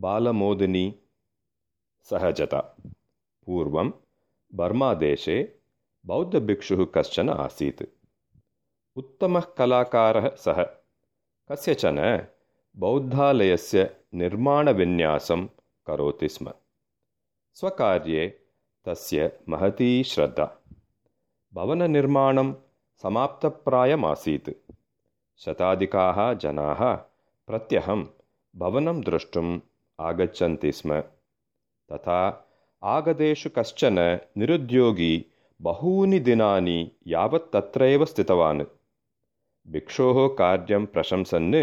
बालमोदिनी सहजता। पूर्वं बर्मादेशे बौद्धभिक्षुः कश्चन आसीत्। उत्तमः कलाकारः सः। कस्यचन बौद्धालयस्य निर्माणविन्यासं करोति स्म। स्वकार्ये तस्य महती श्रद्धा। भवननिर्माणं समाप्तप्रायमासीत्। शताधिकाः जनाः प्रत्यहं भवनं द्रष्टुम् आगच्छन्ति स्म तथा आगतेषु कश्चन निरुद्योगी बहूनि दिनानि यावत् तत्रैव स्थितवान् भिक्षोः कार्यं प्रशंसन्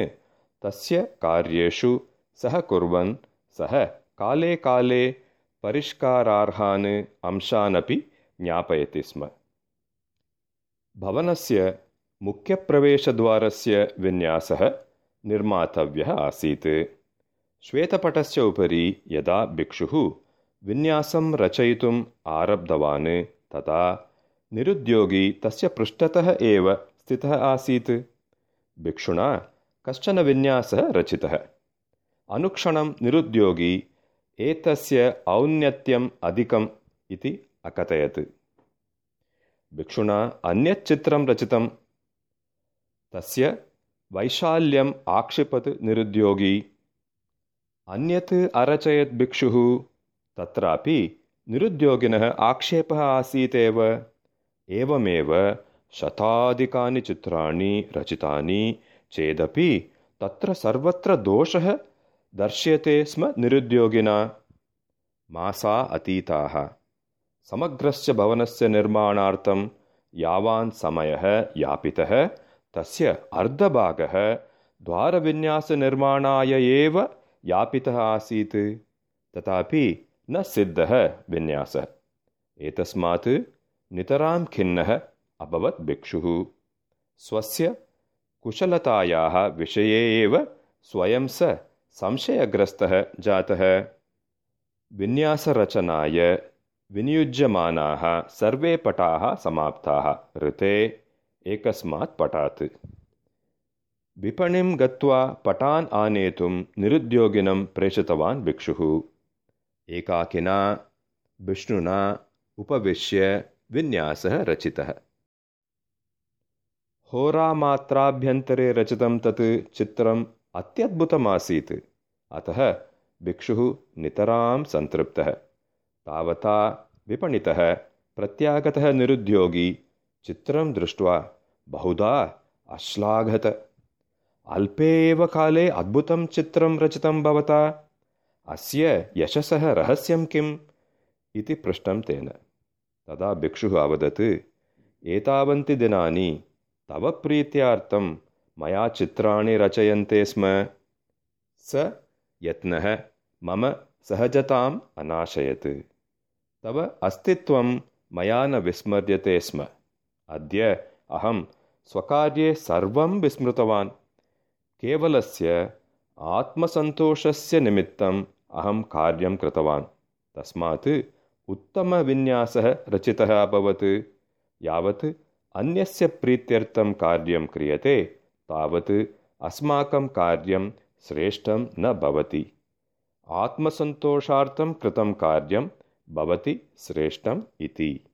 तस्य कार्येषु सहकुर्वन् सः काले काले परिष्कारार्हान् अंशानपि ज्ञापयति स्म भवनस्य मुख्यप्रवेशद्वारस्य विन्यासः निर्मातव्यः आसीत् श्वेतपटस्य उपरि यदा भिक्षुः विन्यासं रचयितुम् आरब्धवान् तदा निरुद्योगी तस्य पृष्ठतः एव स्थितः आसीत्। भिक्षुणा कश्चन विन्यासः रचितः। अनुक्षणं निरुद्योगी एतस्य औन्नत्यम् अधिकम् इति अकथयत्। भिक्षुणा अन्यत् चित्रं रचितं। तस्य वैशाल्यम् आक्षिपत् निरुद्योगी अन्यत् अरचयत् भिक्षुः। तत्रापि निरुद्योगिनः आक्षेपः आसीतेव। एवमेव शताधिकानि चित्राणि रचितानि चेदपि तत्र सर्वत्र दोषः दर्श्यते स्म निरुद्योगिना। मासा अतीताः। समग्रस्य भवनस्य निर्माणार्थं यावान् समयः यापितः तस्य अर्धभागः द्वारविन्यासनिर्माणाय एव यापितः आसीत्। तथापि न सिद्धः विन्यासः। एतस्मात् नितरां खिन्नः अभवत् भिक्षुः। स्वस्य कुशलतायाः विषये एव स्वयं स संशयग्रस्तः जातः। विन्यासरचनाय विनियुज्यमानाः सर्वे पटाः समाप्ताः ऋते। एकस्मात् पटात्। विपणिं गत्वा पटान् आनेतुं निरुद्योगिनं प्रेषितवान् भिक्षुः। एकाकिना विष्णुना उपविश्य विन्यासः रचितः। होरामात्राभ्यन्तरे रचितं तत् चित्रम् अत्यद्भुतमासीत्। अतः भिक्षुः नितरां सन्तृप्तः तावता विपणितः प्रत्यागतः निरुद्योगी चित्रं दृष्ट्वा बहुधा अश्लाघत अल्पे एव काले अद्भुतं चित्रं रचितं भवता। अस्य यशसः रहस्यं किम्? इति पृष्टं तेन। तदा भिक्षुः अवदत् एतावन्ति दिनानि तव प्रीत्यार्थं मया चित्राणि रचयन्ते स्म। स यत्नः मम सहजताम् अनाशयत्। तव अस्तित्वं मया न विस्मर्यते स्म। अद्य अहं स्वकार्ये सर्वं विस्मृतवान् केवलस्य आत्मसन्तोषस्य निमित्तम् अहं कार्यं कृतवान्। तस्मात् उत्तमविन्यासः रचितः अभवत्। यावत् अन्यस्य प्रीत्यर्थं कार्यं क्रियते तावत् अस्माकं कार्यं श्रेष्ठं न भवति। आत्मसन्तोषार्थं कृतं कार्यं भवति श्रेष्ठम् इति